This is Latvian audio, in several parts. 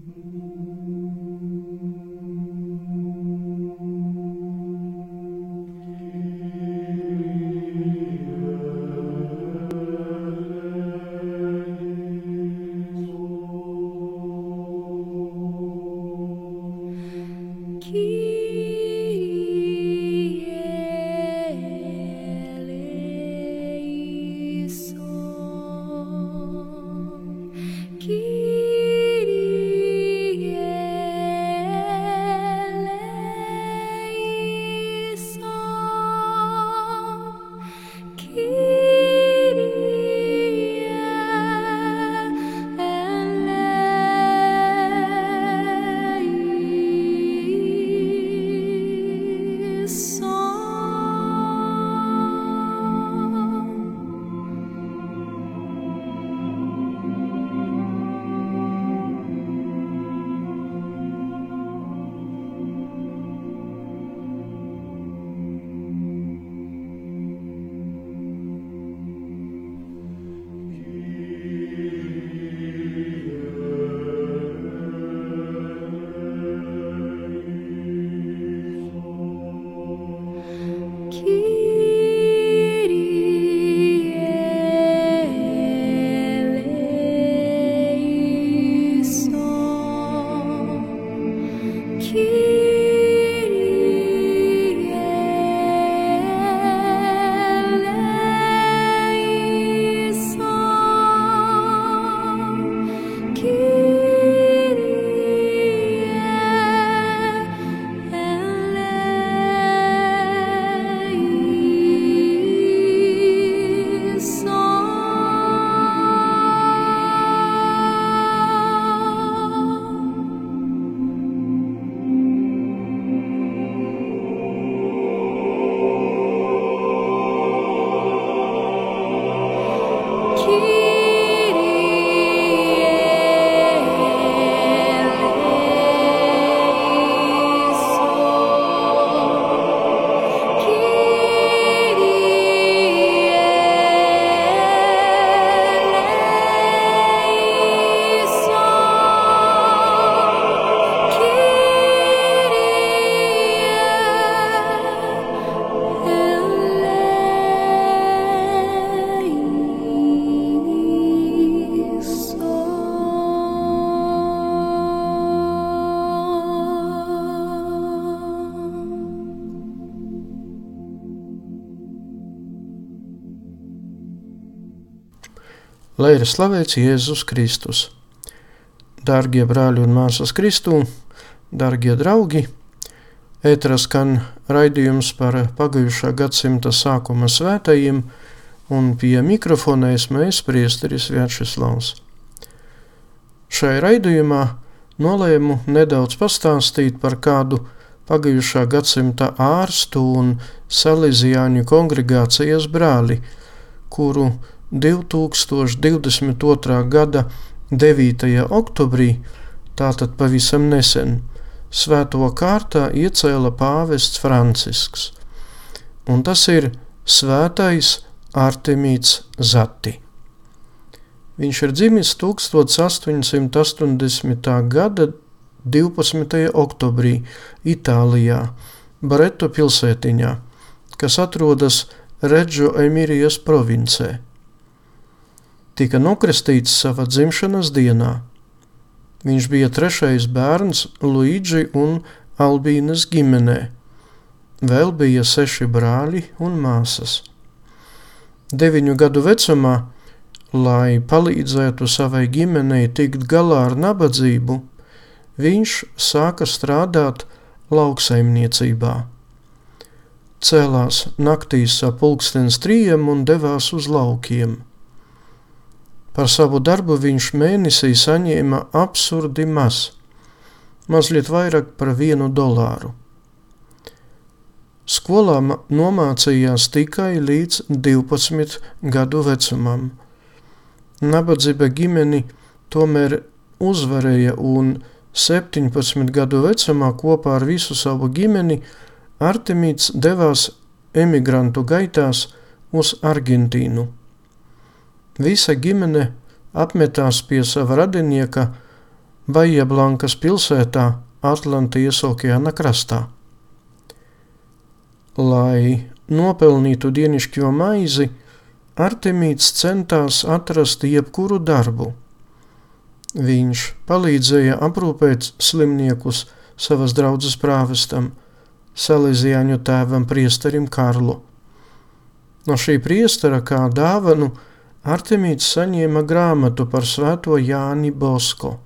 Mm-hmm. Lai ir slavēts Jēzus Kristus. Dārgie brāļi un māsas Kristū, dārgie draugi, ētrā skan raidījums par pagājušā gadsimta sākuma svētajiem, un pie mikrofona es priesteris Vjačeslavs. Šai raidījumā nolēmu nedaudz pastāstīt par kādu pagājušā gadsimta ārstu un salīdzjāņu kongregācijas brāli, kuru 2022. gada 9. oktobrī, tātad pavisam nesen, svēto kārtā iecēla pāvests Francisks, un tas ir svētais Artemīts Zati. Viņš ir dzimis 1880. gada 12. oktobrī Itālijā, Bareto pilsētiņā, kas atrodas Reģio Emirijas provincē. Tika nokristīts savā dzimšanas dienā. Viņš bija trešais bērns Luigi un Albīnas ģimenē. Vēl bija seši brāļi un māsas. Deviņu gadu vecumā, lai palīdzētu savai ģimenei tikt galā ar nabadzību, viņš sāka strādāt lauksaimniecībā. Cēlās naktīs ap pulkstens trījiem un devās uz laukiem. Par savu darbu viņš mēnesī saņēma absurdi maz, mazliet vairāk par vienu dolāru. Skolā nomācījās tikai līdz 12 gadu vecumam. Nabadzība ģimeni tomēr uzvarēja un 17 gadu vecumā kopā ar visu savu ģimeni Artemīts devās emigrantu gaitās uz Argentīnu. Visa ģimene apmetās pie sava radinieka Baija Blankas pilsētā Atlantijas okeāna krastā. Lai nopelnītu dienišķo maizi, Artemīts centās atrast jebkuru darbu – Viņš palīdzēja aprūpēt slimniekus savas draudzes prāvestam, Salīzijāņu tēvam priesterim Karlu. No šī priestera kā dāvanu Artemīts saņēma grāmatu par svēto Jāni Bosko.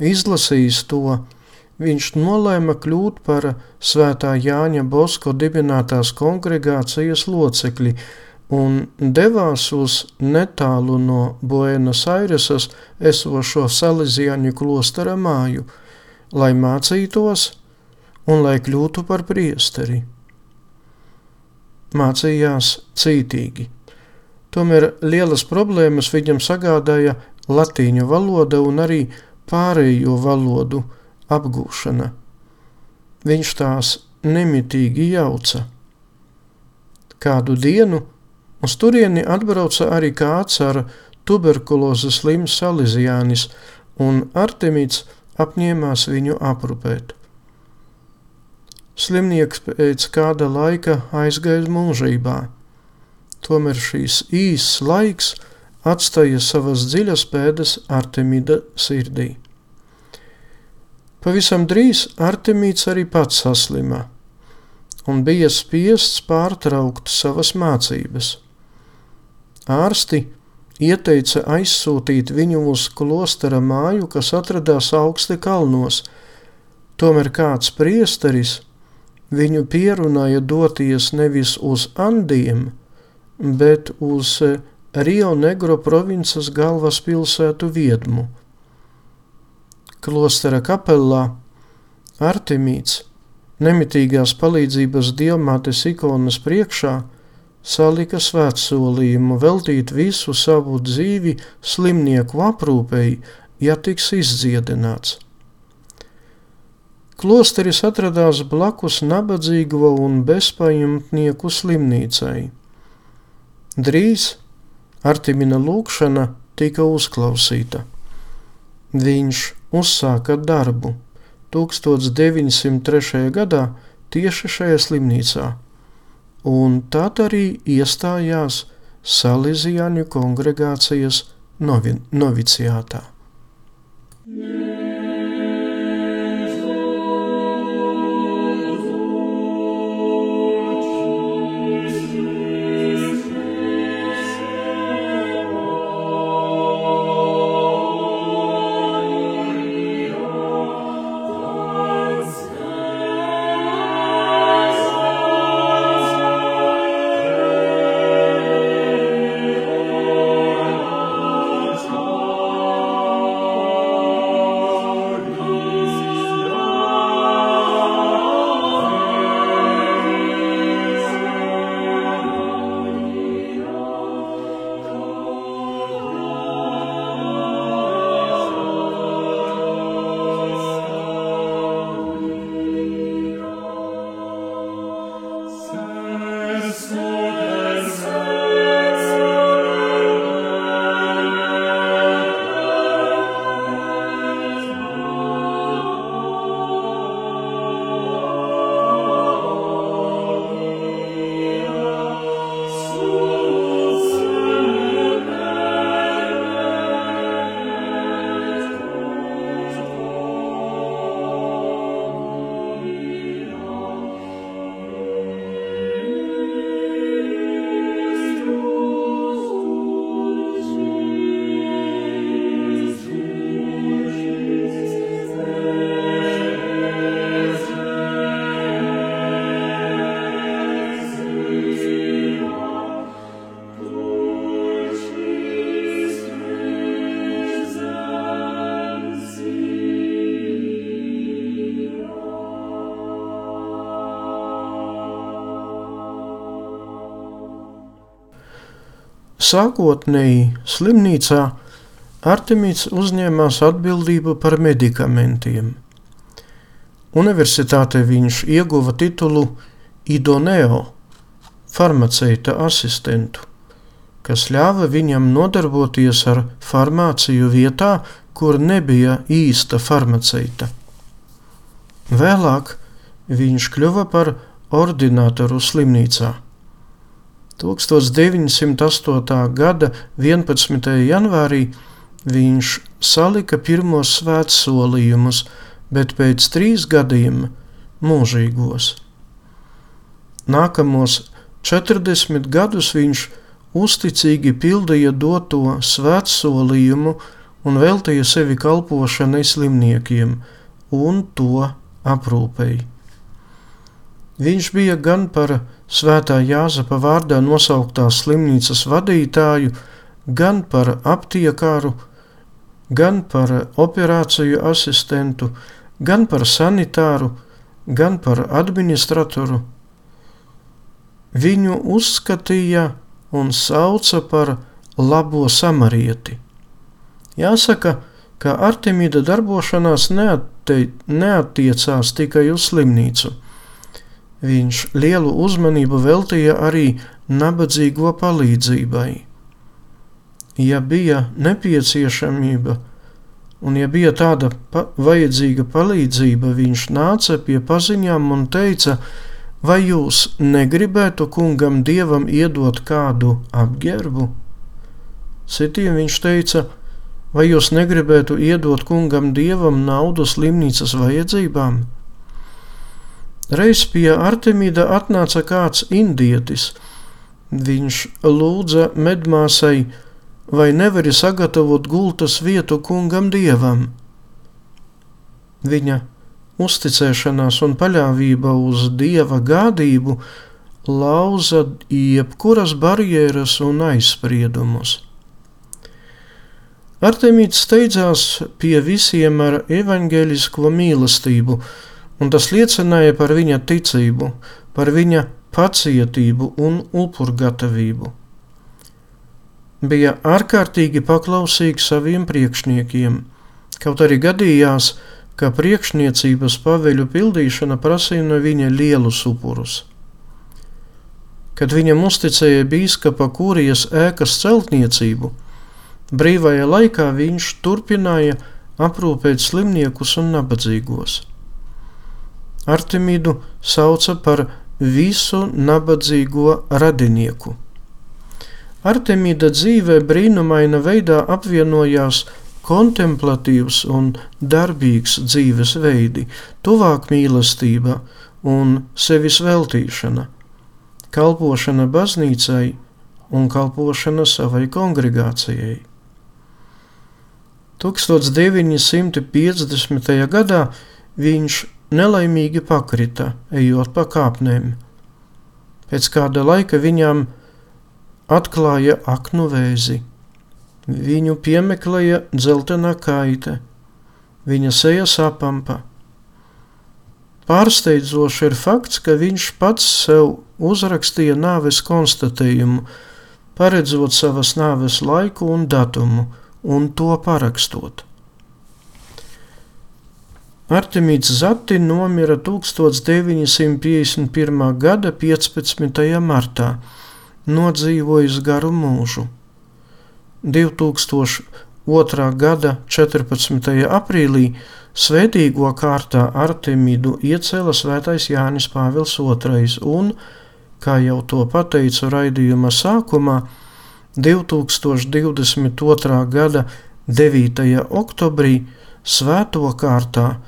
Izlasījis to, viņš nolēma kļūt par svētā Jāņa Bosko dibinātās kongregācijas locekli, un devās uz netālu no Buenas Airesas esošo Salesiāņu klostera māju, lai mācītos un lai kļūtu par priesteri. Mācījās cītīgi. Tomēr lielas problēmas viņam sagādāja latīņu valoda un arī pārējo valodu apgūšana. Viņš tās nemitīgi jauca. Kādu dienu Uz turieni atbrauca arī kāds ar tuberkulozes slims Salīzijānis, un Artemīts apņēmās viņu aprūpēt. Slimnieks pēc kāda laika aizgāja mūžībā. Tomēr šīs īss laiks atstāja savas dziļas pēdas Artemīda sirdī. Pavisam drīz Artemīts arī pats saslima un bija spiests pārtraukt savas mācības. Ārsti ieteica aizsūtīt viņu uz klostera māju, kas atradās augsti kalnos. Tomēr kāds priesteris viņu pierunāja doties nevis uz Andiem, bet uz Rio Negro provinces galvaspilsētu Viedmu. Klostera kapelā Artemīts nemitīgās palīdzības diamātes ikonas priekšā – salika svētsolījumu veltīt visu savu dzīvi slimnieku aprūpēji, ja tiks izdziedināts. Klosteris atradās blakus nabadzīgo un bezpajumtnieku slimnīcai. Drīz Artimina lūkšana tika uzklausīta. Viņš uzsāka darbu 1903. gadā tieši šajā slimnīcā un tad arī iestājās Salīzijāņu kongregācijas novi noviciātā. Sākotnēji slimnīcā Artemīts uzņēmās atbildību par medikamentiem. Universitātē viņš ieguva titulu Idoneo, farmaceita asistentu, kas ļāva viņam nodarboties ar farmāciju vietā, kur nebija īsta farmaceita. Vēlāk viņš kļuva par ordinātoru slimnīcā. 1908. gada 11. janvārī viņš salika pirmos svētsolījumus, bet pēc trīs gadiem mūžīgos. Nākamos 40 gadus viņš uzticīgi pildīja doto svētsolījumu un veltīja sevi kalpošanai slimniekiem un to aprūpēji. Viņš bija gan par svētā Jāzepa vārdā nosauktās slimnīcas vadītāju, gan par aptiekāru, gan par operāciju asistentu, gan par sanitāru, gan par administratoru. Viņu uzskatīja un sauca par labo samarieti. Jāsaka, ka Artemīda darbošanās neatte, neatiecās tikai uz slimnīcu. Viņš lielu uzmanību veltīja arī nabadzīgo palīdzībai. Ja bija nepieciešamība, un ja bija tāda pa vajadzīga palīdzība, viņš nāca pie paziņām un teica, vai jūs negribētu kungam dievam iedot kādu apģērbu? Citiem viņš teica, vai jūs negribētu iedot kungam dievam naudu slimnīcas vajadzībām? Reiz pie Artemīda atnāca kāds indietis. Viņš lūdza medmāsai, vai nevari sagatavot gultas vietu kungam dievam. Viņa uzticēšanās un paļāvība uz dieva gādību lauza jebkuras barjeras un aizspriedumus. Artemīts steidzās pie visiem ar evaņģēlisko mīlestību, un tas liecināja par viņa ticību, par viņa pacietību un upurgatavību. Bija ārkārtīgi paklausīgs saviem priekšniekiem, kaut arī gadījās, ka priekšniecības paveļu pildīšana prasīja no viņa lielus upurus. Kad viņam uzticēja bīskapa kūrijas ēkas celtniecību, brīvajā laikā viņš turpināja aprūpēt slimniekus un nabadzīgos. Artemidu sauca par visu nabadzīgo radinieku. Artemīda dzīvē brīnumaina veidā apvienojās kontemplatīvs un darbīgs dzīvesveidi, tuvāk mīlestība un sevis veltīšana, kalpošana baznīcai un kalpošana savai kongregācijai. 1950. gadā viņš nelaimīgi pakrita, ejot pa kāpnēm. Pēc kāda laika viņam atklāja aknu vēzi. Viņu piemeklēja dzeltenā kaita, viņa seja sapampa. Pārsteidzoši ir fakts, ka viņš pats sev uzrakstīja nāves konstatējumu, paredzot savas nāves laiku un datumu, un to parakstot. Artemīds Zati nomira 1951. gada 15. martā, nodzīvojis garu mūžu. 2002. gada 14. aprīlī svētīgo kārtā Artemidu iecēla svētais Jānis Pāvils II un, kā jau to pateicu raidījuma sākumā, 2022. gada 9. oktobrī svēto kārtā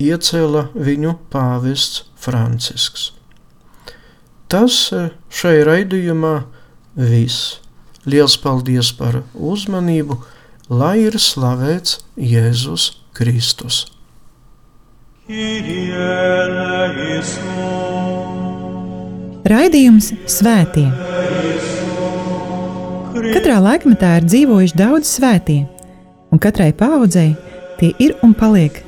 iecēla viņu pāvests Francisks. Tas eh, šai raidījumā viss. Liels paldies par uzmanību, lai ir slavēts Jēzus Kristus. Raidījums Svētie. Katrā laikmetā ir dzīvojuši daudz svētie, un katrai paudzei tie ir un paliek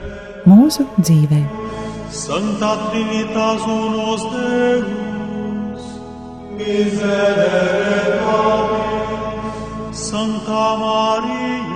mūsu dzīvē. Santa Trinitas unos Deus, miserere Santa Marija.